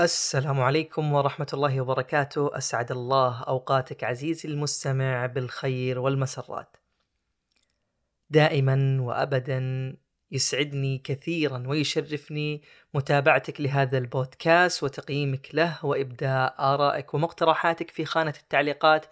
السلام عليكم ورحمة الله وبركاته، أسعد الله أوقاتك عزيزي المستمع بالخير والمسرات. دائما وأبدا يسعدني كثيرا ويشرفني متابعتك لهذا البودكاست وتقييمك له وإبداء آرائك ومقترحاتك في خانة التعليقات،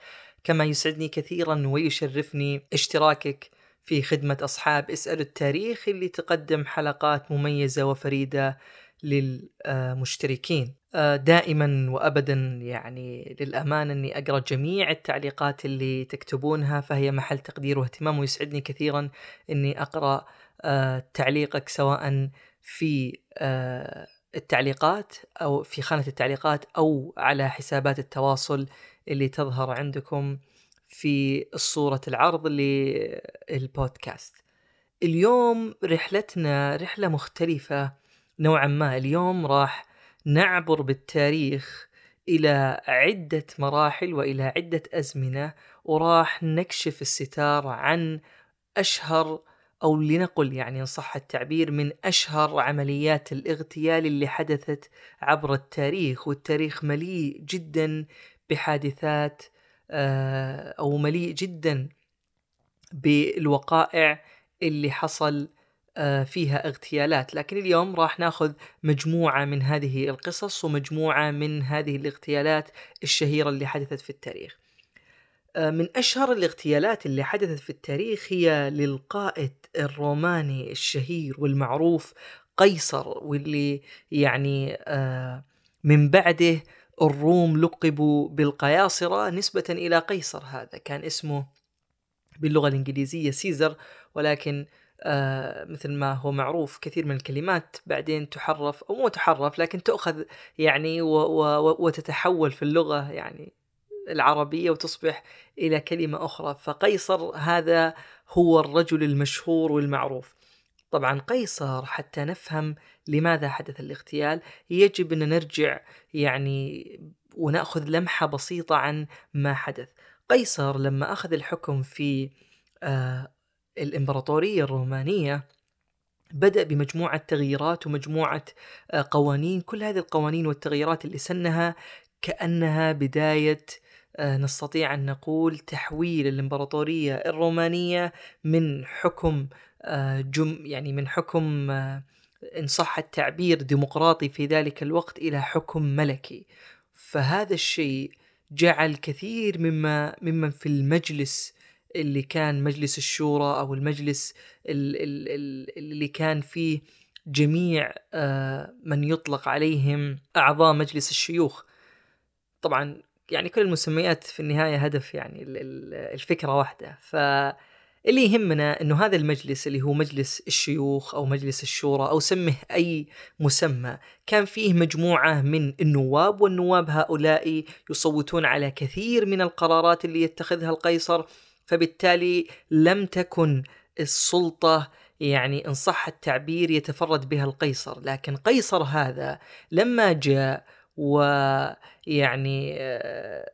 كما يسعدني كثيرا ويشرفني اشتراكك في خدمة أصحاب اسأل التاريخ اللي تقدم حلقات مميزة وفريدة للمشتركين آه، دائما وابدا يعني للامانه أني أقرأ جميع التعليقات اللي تكتبونها فهي محل تقدير واهتمام ويسعدني كثيرا أني أقرأ آه، تعليقك سواء في آه، التعليقات أو في خانة التعليقات أو على حسابات التواصل اللي تظهر عندكم في صورة العرض للبودكاست. اليوم رحلتنا رحلة مختلفة نوعا ما اليوم راح نعبر بالتاريخ إلى عدة مراحل وإلى عدة أزمنة وراح نكشف الستار عن أشهر أو لنقل يعني إن صح التعبير من أشهر عمليات الاغتيال اللي حدثت عبر التاريخ. والتاريخ مليء جدا بحادثات آه، أو مليء جدا بالوقائع اللي حصل فيها اغتيالات. لكن اليوم راح ناخذ مجموعة من هذه القصص ومجموعة من هذه الاغتيالات الشهيرة اللي حدثت في التاريخ. آه، من أشهر الاغتيالات اللي حدثت في التاريخ هي للقائد الروماني الشهير والمعروف قيصر واللي يعني آه، من بعده الروم لقبوا بالقياصرة نسبة إلى قيصر هذا. كان اسمه باللغة الإنجليزية سيزر ولكن آه مثل ما هو معروف كثير من الكلمات بعدين تحرف أو مو تحرف لكن تؤخذ يعني وتتحول في اللغة يعني العربية وتصبح إلى كلمة أخرى. فقيصر هذا هو الرجل المشهور والمعروف. طبعا قيصر حتى نفهم لماذا حدث الاغتيال. يجب أن نرجع يعني ونأخذ لمحة بسيطة عن ما حدث. قيصر لما أخذ الحكم في آه الإمبراطورية الرومانية بدأ بمجموعة تغييرات ومجموعة آه، قوانين. كل هذه القوانين والتغييرات اللي سنها كأنها بداية آه، نستطيع أن نقول تحويل الإمبراطورية الرومانية من حكم آه، جم يعني من حكم إن صح التعبير ديمقراطي في ذلك الوقت إلى حكم ملكي. فهذا الشيء جعل كثير مما ممن في المجلس اللي كان مجلس الشورى أو المجلس اللي كان فيه جميع آه، من يطلق عليهم أعضاء مجلس الشيوخ. طبعا يعني كل المسميات في النهاية هدف يعني الفكرة واحدة. ف اللي يهمنا إنه هذا المجلس اللي هو مجلس الشيوخ أو مجلس الشورى أو سمه أي مسمى كان فيه مجموعة من النواب والنواب هؤلاء يصوتون على كثير من القرارات اللي يتخذها القيصر. فبالتالي لم تكن السلطة يعني إن صح التعبير يتفرد بها القيصر لكن قيصر هذا لما جاء ويعني آه،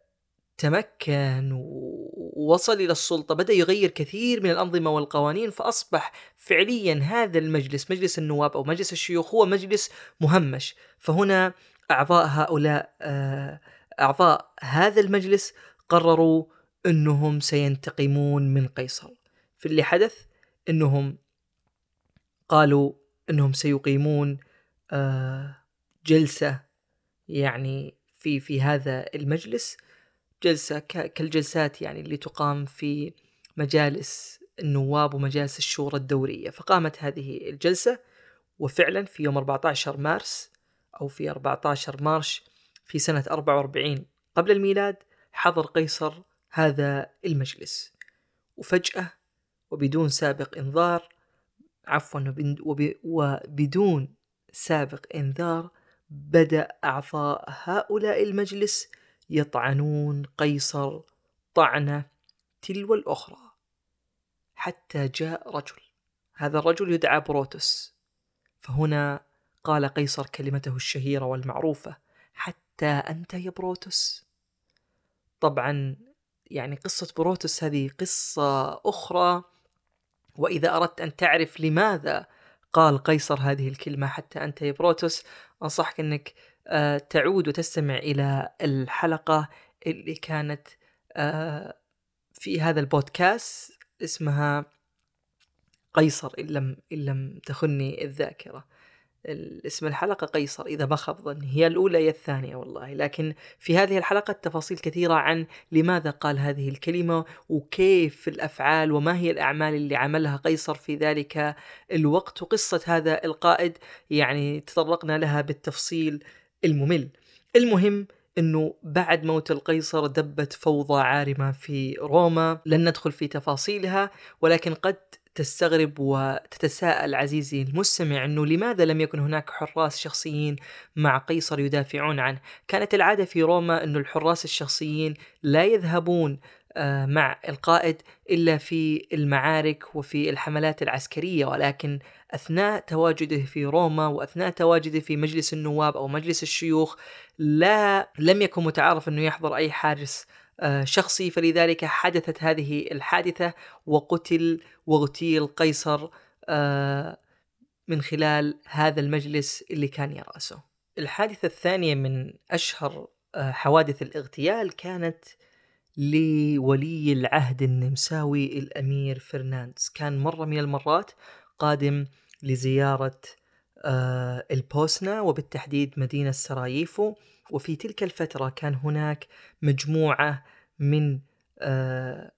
تمكن ووصل إلى السلطة بدأ يغير كثير من الأنظمة والقوانين فأصبح فعليا هذا المجلس مجلس النواب أو مجلس الشيوخ هو مجلس مهمش. فهنا أعضاء هؤلاء آه، أعضاء هذا المجلس قرروا إنهم سينتقمون من قيصر. في اللي حدث إنهم قالوا إنهم سيقيمون آه، جلسة يعني في في هذا المجلس. جلسة كالجلسات يعني اللي تقام في مجالس النواب ومجالس الشورى الدورية. فقامت هذه الجلسة وفعلا في يوم 14 مارس أو في 14 مارش في سنة 44 قبل الميلاد حضر قيصر هذا المجلس. وفجأة وبدون سابق إنذار عفوا وبدون سابق إنذار بدأ أعضاء هؤلاء المجلس يطعنون قيصر طعنة تلو الأخرى. حتى جاء رجل. هذا الرجل يدعى بروتوس. فهنا قال قيصر كلمته الشهيرة والمعروفة حتى أنت يا بروتوس. طبعا يعني قصة بروتوس هذه قصة أخرى وإذا أردت أن تعرف لماذا قال قيصر هذه الكلمة حتى أنت يا بروتوس أنصحك أنك آه، تعود وتستمع إلى الحلقة اللي كانت آه، في هذا البودكاست اسمها قيصر إن لم إن لم تخني الذاكرة. اسم الحلقة قيصر إذا ما خاب ظني. هي الأولى هي الثانية والله. لكن في هذه الحلقة تفاصيل كثيرة عن لماذا قال هذه الكلمة وكيف الأفعال وما هي الأعمال اللي عملها قيصر في ذلك الوقت وقصة هذا القائد. يعني تطرقنا لها بالتفصيل الممل. المهم إنه بعد موت القيصر دبت فوضى عارمة في روما. لن ندخل في تفاصيلها ولكن قد تستغرب وتتساءل عزيزي المستمع إنه لماذا لم يكن هناك حراس شخصيين مع قيصر يدافعون عنه؟ كانت العادة في روما إنه الحراس الشخصيين لا يذهبون آه، مع القائد إلا في المعارك وفي الحملات العسكرية ولكن أثناء تواجده في روما وأثناء تواجده في مجلس النواب أو مجلس الشيوخ لا لم يكن متعارف إنه يحضر أي حارس شخصي فلذلك حدثت هذه الحادثة وقتل واغتيل قيصر آه، من خلال هذا المجلس اللي كان يرأسه. الحادثة الثانية من أشهر آه، حوادث الاغتيال كانت لولي العهد النمساوي الأمير فرناندز كان مرة من المرات قادم لزيارة البوسنة وبالتحديد مدينة سراييفو. وفي تلك الفترة كان هناك مجموعة من آه،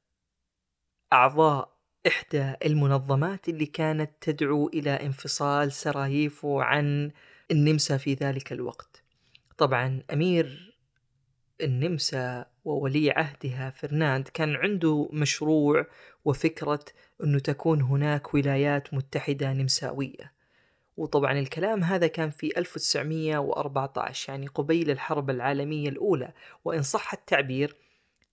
أعضاء إحدى المنظمات اللي كانت تدعو إلى انفصال سراييفو عن النمسا في ذلك الوقت. طبعا أمير النمسا وولي عهدها فرناند كان عنده مشروع وفكرة أنه تكون هناك ولايات متحدة نمساوية. وطبعا الكلام هذا كان في 1914 يعني قبيل الحرب العالمية الأولى. وإن صح التعبير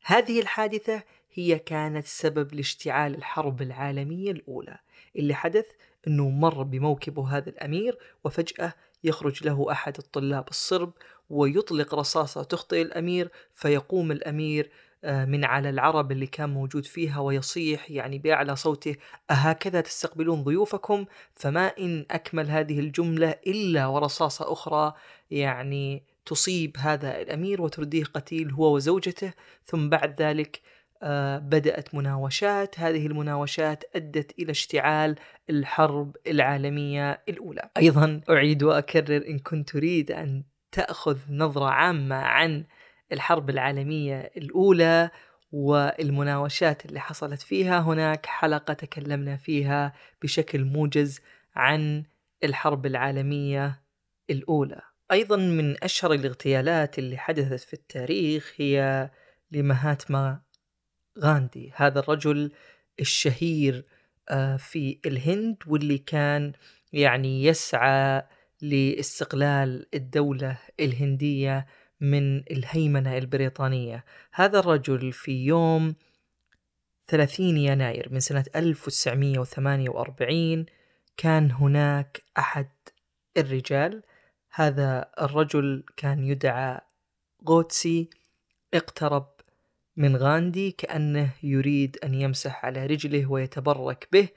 هذه الحادثة هي كانت سبب لاشتعال الحرب العالمية الأولى اللي حدث أنه مر بموكبه هذا الأمير وفجأة يخرج له أحد الطلاب الصرب ويطلق رصاصة تخطئ الأمير فيقوم الأمير من على العرب اللي كان موجود فيها ويصيح يعني بأعلى صوته أهكذا تستقبلون ضيوفكم فما إن أكمل هذه الجملة إلا ورصاصة أخرى يعني تصيب هذا الأمير وترديه قتيل هو وزوجته. ثم بعد ذلك آه، بدأت مناوشات هذه المناوشات أدت إلى اشتعال الحرب العالمية الأولى. أيضا أعيد وأكرر إن كنت تريد أن تأخذ نظرة عامة عن الحرب العالمية الأولى والمناوشات اللي حصلت فيها هناك حلقة تكلمنا فيها بشكل موجز عن الحرب العالمية الأولى. أيضا من أشهر الاغتيالات اللي حدثت في التاريخ هي لمهاتما غاندي هذا الرجل الشهير آه، في الهند واللي كان يعني يسعى لاستقلال الدولة الهندية من الهيمنة البريطانية. هذا الرجل في يوم 30 يناير من سنة 1948 كان هناك أحد الرجال. هذا الرجل كان يدعى غوتسي اقترب من غاندي كأنه يريد أن يمسح على رجله ويتبرك به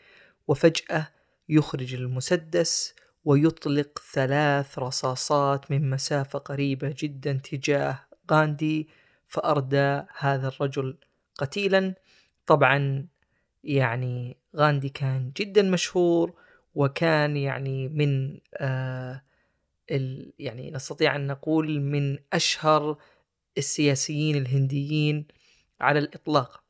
وفجأة يخرج المسدس ويطلق ثلاث رصاصات من مسافة قريبة جدا تجاه غاندي فأردى هذا الرجل قتيلا. طبعا يعني غاندي كان جدا مشهور وكان يعني من آه ال يعني نستطيع أن نقول من أشهر السياسيين الهنديين على الإطلاق.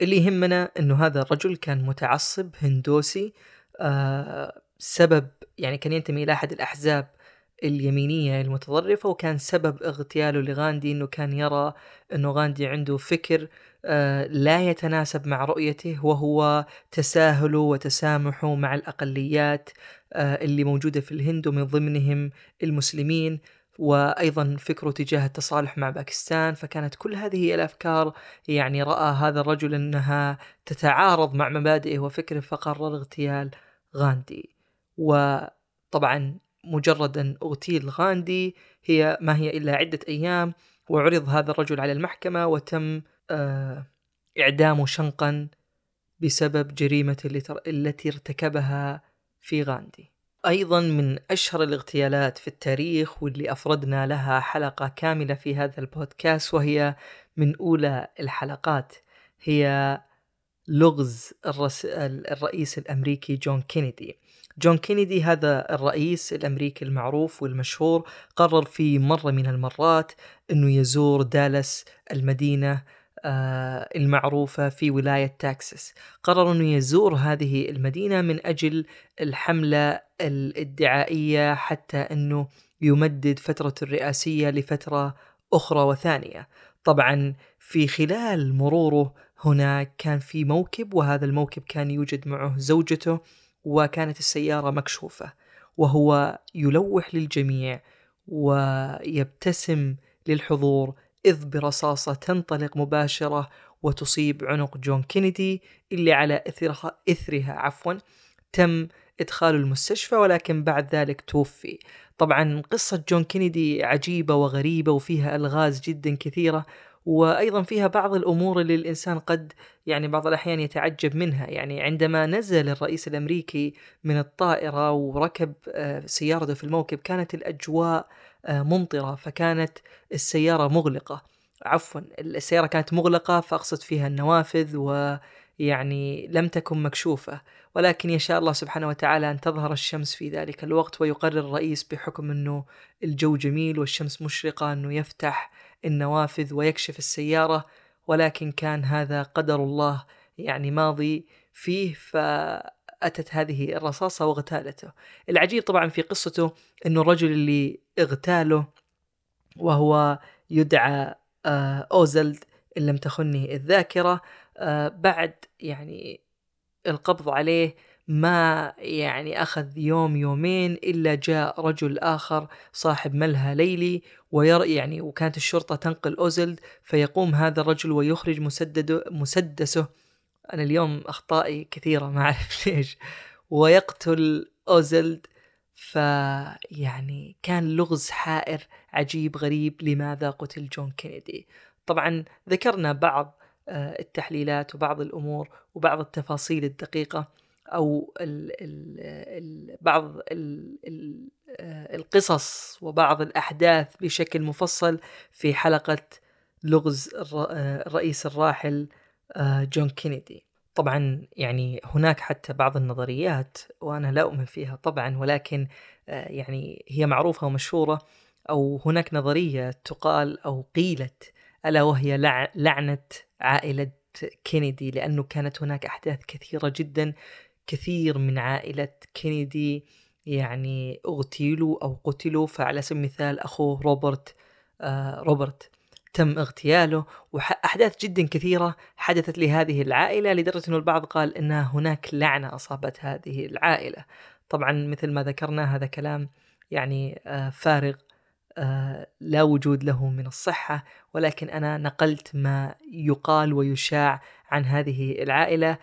اللي يهمنا أنه هذا الرجل كان متعصب هندوسي آه سبب يعني كان ينتمي إلى أحد الأحزاب اليمينية المتطرفة وكان سبب اغتياله لغاندي أنه كان يرى أنه غاندي عنده فكر آه، لا يتناسب مع رؤيته وهو تساهله وتسامحه مع الأقليات آه، اللي موجودة في الهند ومن ضمنهم المسلمين وأيضا فكره تجاه التصالح مع باكستان. فكانت كل هذه الأفكار يعني رأى هذا الرجل إنها تتعارض مع مبادئه وفكره فقرر اغتيال غاندي. وطبعا مجرد أن أغتيل غاندي هي ما هي إلا عدة أيام وعرض هذا الرجل على المحكمة وتم آه، إعدامه شنقا بسبب جريمة التي ارتكبها في غاندي أيضا من أشهر الاغتيالات في التاريخ واللي أفردنا لها حلقة كاملة في هذا البودكاست وهي من أولى الحلقات هي لغز. الرئيس الأمريكي جون كينيدي. جون كينيدي هذا الرئيس الأمريكي المعروف والمشهور قرر في مرة من المرات إنه يزور دالاس المدينة آه، المعروفة في ولاية تكساس قرر أنه يزور هذه المدينة من أجل الحملة الإدعائية حتى أنه يمدد فترة الرئاسية لفترة أخرى وثانية. طبعا في خلال مروره هناك كان في موكب وهذا الموكب كان يوجد معه زوجته وكانت السيارة مكشوفة وهو يلوح للجميع ويبتسم للحضور إذ برصاصة تنطلق مباشرة وتصيب عنق جون كينيدي اللي على إثرها, إثرها عفوا تم إدخاله المستشفى ولكن بعد ذلك توفي. طبعا قصة جون كينيدي عجيبة وغريبة وفيها ألغاز جدا كثيرة وأيضا فيها بعض الأمور اللي الإنسان قد يعني بعض الأحيان يتعجب منها. يعني عندما نزل الرئيس الأمريكي من الطائرة وركب آه، سيارته في الموكب كانت الأجواء آه، ممطرة فكانت السيارة مغلقة. عفوا السيارة كانت مغلقة فأقصد فيها النوافذ ويعني لم تكن مكشوفة. ولكن يشاء الله سبحانه وتعالى أن تظهر الشمس في ذلك الوقت ويقرر الرئيس بحكم إنه الجو جميل والشمس مشرقة إنه يفتح النوافذ ويكشف السيارة ولكن كان هذا قدر الله يعني ماضي فيه فأتت هذه الرصاصة واغتالته العجيب طبعا في قصته أنه الرجل اللي اغتاله وهو يدعى آه، أوزلد إن لم تخني الذاكرة آه، بعد يعني القبض عليه ما يعني أخذ يوم يومين إلا جاء رجل آخر صاحب ملهى ليلي وير يعني وكانت الشرطة تنقل أوزلد فيقوم هذا الرجل ويخرج مسدده مسدسه. أنا اليوم أخطائي كثيرة ما أعرف ليش. ويقتل أوزلد فيعني كان لغز حائر عجيب غريب لماذا قتل جون كينيدي. طبعا ذكرنا بعض آه، التحليلات وبعض الأمور وبعض التفاصيل الدقيقة. أو ال ال ال بعض ال ال آه، القصص وبعض الأحداث بشكل مفصل في حلقة لغز آه، الرئيس الراحل آه، جون كينيدي. طبعا يعني هناك حتى بعض النظريات وأنا لا أؤمن فيها طبعا ولكن يعني هي معروفة ومشهورة أو هناك نظرية تقال أو قيلت ألا وهي لعنة عائلة كينيدي لأنه كانت هناك أحداث كثيرة جدا كثير من عائلة كينيدي يعني اغتيلوا أو قتلوا فعلى سبيل المثال أخوه روبرت آه روبرت تم اغتياله وأحداث جدا كثيرة حدثت لهذه العائلة لدرجة أن البعض قال أن هناك لعنة أصابت هذه العائلة. طبعا مثل ما ذكرنا هذا كلام يعني آه فارغ آه لا وجود له من الصحة ولكن أنا نقلت ما يقال ويشاع عن هذه العائلة.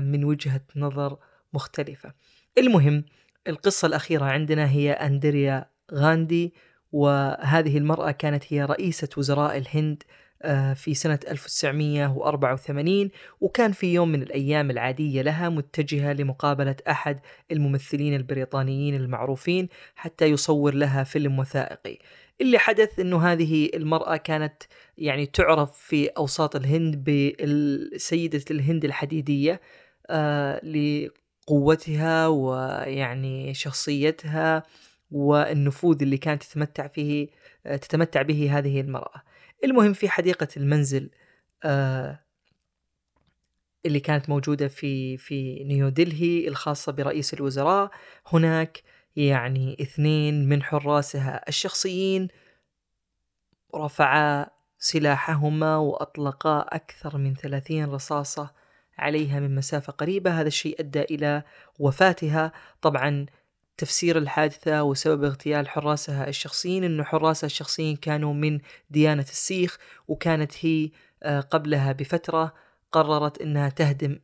من وجهة نظر مختلفة. المهم القصة الأخيرة عندنا هي أندريا غاندي وهذه المرأة كانت هي رئيسة وزراء الهند آه، في سنة 1984 وكان في يوم من الأيام العادية لها متجهة لمقابلة أحد الممثلين البريطانيين المعروفين حتى يصور لها فيلم وثائقي. اللي حدث إنه هذه المرأة كانت يعني تعرف في أوساط الهند بسيدة الهند الحديدية آه لقوتها ويعني شخصيتها والنفوذ اللي كانت تتمتع فيه آه تتمتع به هذه المرأة. المهم في حديقة المنزل آه اللي كانت موجودة في في نيودلهي الخاصة برئيس الوزراء هناك يعني اثنين من حراسها الشخصيين رفعا سلاحهما وأطلقا أكثر من ثلاثين رصاصة عليها من مسافة قريبة. هذا الشيء أدى إلى وفاتها. طبعا تفسير الحادثة وسبب اغتيال حراسها الشخصيين أن حراسها الشخصيين كانوا من ديانة السيخ وكانت هي آه، قبلها بفترة قررت أنها تهدم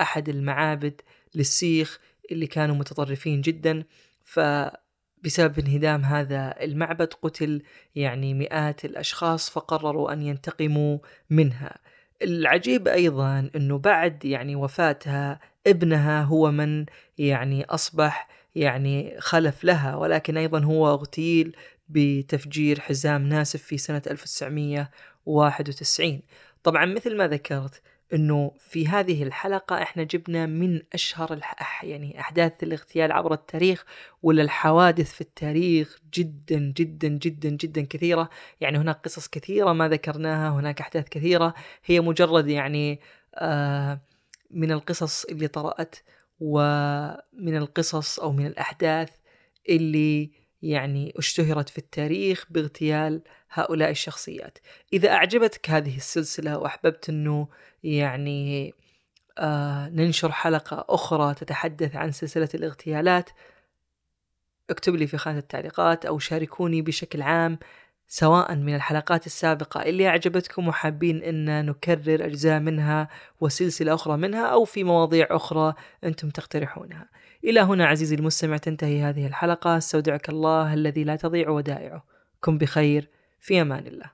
أحد المعابد للسيخ اللي كانوا متطرفين جدا. فبسبب انهدام هذا المعبد قتل يعني مئات الأشخاص فقرروا أن ينتقموا منها. العجيب أيضا إنه بعد يعني وفاتها ابنها هو من يعني أصبح يعني خلف لها ولكن أيضا هو اغتيل بتفجير حزام ناسف في سنة 1991 طبعا مثل ما ذكرت إنه في هذه الحلقة إحنا جبنا من أشهر الح... يعني أحداث الاغتيال عبر التاريخ ولا الحوادث في التاريخ جدا جدا جدا جدا كثيرة. يعني هناك قصص كثيرة ما ذكرناها هناك أحداث كثيرة. هي مجرد يعني آه من القصص اللي طرأت ومن القصص أو من الأحداث اللي يعني اشتهرت في التاريخ باغتيال هؤلاء الشخصيات. إذا أعجبتك هذه السلسلة وأحببت أنه يعني آه ننشر حلقة أخرى تتحدث عن سلسلة الاغتيالات اكتب لي في خانة التعليقات أو شاركوني بشكل عام سواء من الحلقات السابقة اللي أعجبتكم وحابين أن نكرر أجزاء منها وسلسلة أخرى منها أو في مواضيع أخرى أنتم تقترحونها. إلى هنا عزيزي المستمع تنتهي هذه الحلقة. أستودعك الله الذي لا تضيع ودائعه. كن بخير. في أمان الله.